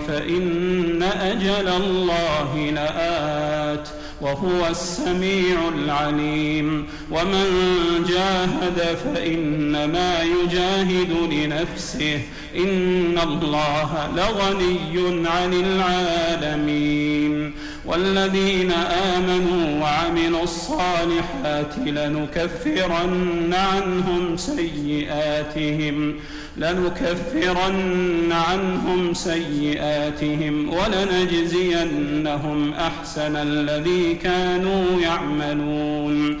فإن أجل الله لآت وهو السميع العليم ومن جاهد فإنما يجاهد لنفسه إن الله لغني عن العالمين والذين آمنوا وعملوا الصالحات لنكفرن عنهم سيئاتهم لنكفرن عنهم سيئاتهم ولنجزينهم أحسن الذي كانوا يعملون.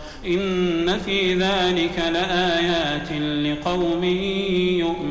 إن في ذلك لآيات لقوم يؤمنون.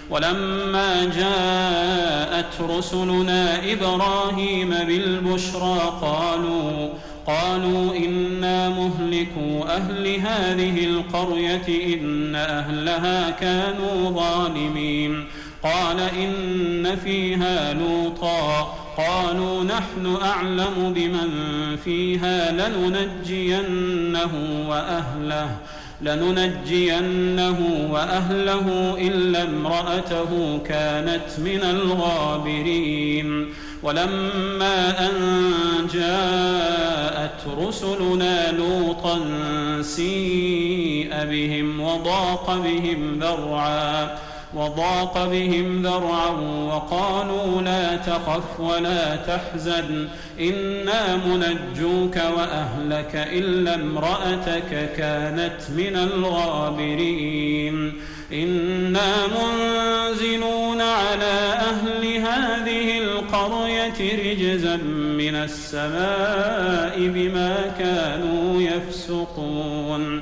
ولما جاءت رسلنا إبراهيم بالبشرى قالوا قالوا إنا مهلكوا أهل هذه القرية إن أهلها كانوا ظالمين. قال إن فيها لوطا. قالوا نحن أعلم بمن فيها لننجينه وأهله. لننجينه وأهله إلا امرأته كانت من الغابرين. ولما أن جاءت رسلنا لوطا سيء بهم وضاق بهم ذرعا وضاق بهم ذرعا وقالوا لا تخف ولا تحزن إنا منجوك وأهلك إلا امرأتك كانت من الغابرين. إنا منزلون على أهل هذه القرية رجزا من السماء بما كانوا يفسقون.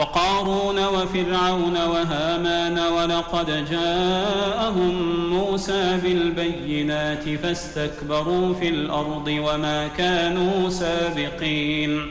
وقارون وفرعون وهامان ولقد جاءهم موسى بالبينات فاستكبروا في الأرض وما كانوا سابقين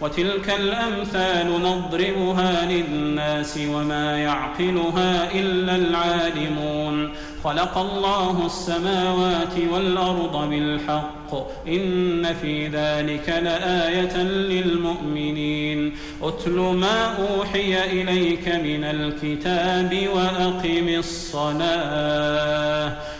وتلك الأمثال نضربها للناس وما يعقلها إلا العالمون. خلق الله السماوات والأرض بالحق. إن في ذلك لآية للمؤمنين. أتل ما أوحي إليك من الكتاب وأقم الصلاة.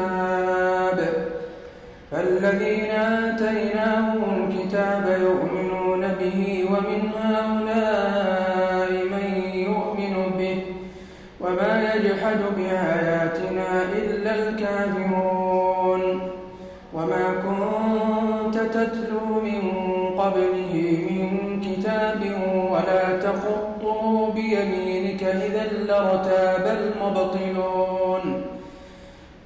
الكتاب. فالذين آتيناهم الكتاب يؤمنون به ومن هؤلاء من يؤمن به وما يجحد بآياتنا إلا الكافرون. وما كنت تتلو من قبله من كتاب ولا تخطه بيمينك إذا لارتاب المبطلون.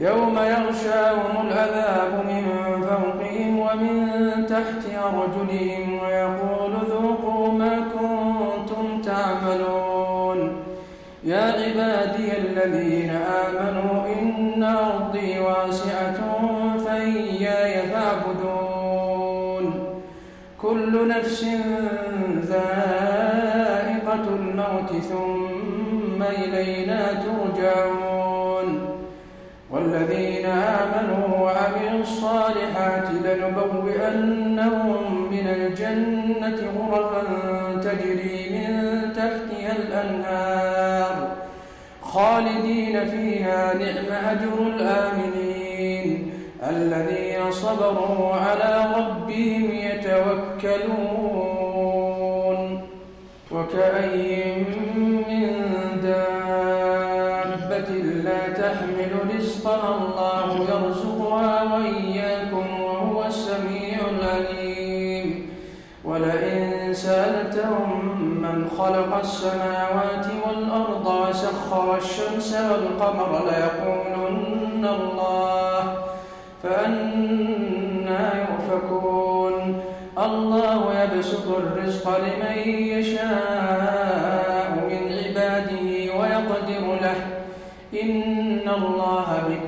يوم يغشاهم العذاب من فوقهم ومن تحت أرجلهم ويقول ذوقوا ما كنتم تعملون. يا عبادي الذين آمنوا إن أرضي واسعة فإياي فاعبدون. كل نفس ذائقة الموت ثم إلينا ترجعون. والذين آمنوا وعملوا الصالحات لنبوئنهم من الجنة غرفا تجري من تحتها الأنهار خالدين فيها نعم أجر الآمنين الذين صبروا على ربهم يتوكلون. وكأي الله يرزقها وإياكم وهو السميع العليم. ولئن سألتهم من خلق السماوات والأرض وسخر الشمس والقمر ليقولن الله فأنا يؤفكون. الله يبسط الرزق لمن يشاء من عباده ويقدر له. إن الله بكل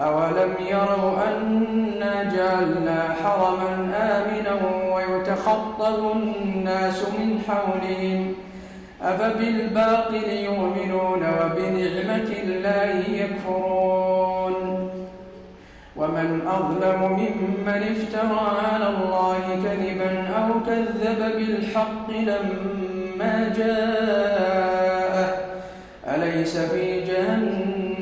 أولم يروا أنا جعلنا حرما آمنا ويتخطب الناس من حولهم أفبالباطل يؤمنون وبنعمة الله يكفرون ومن أظلم ممن افترى على الله كذبا أو كذب بالحق لما جاءه أليس في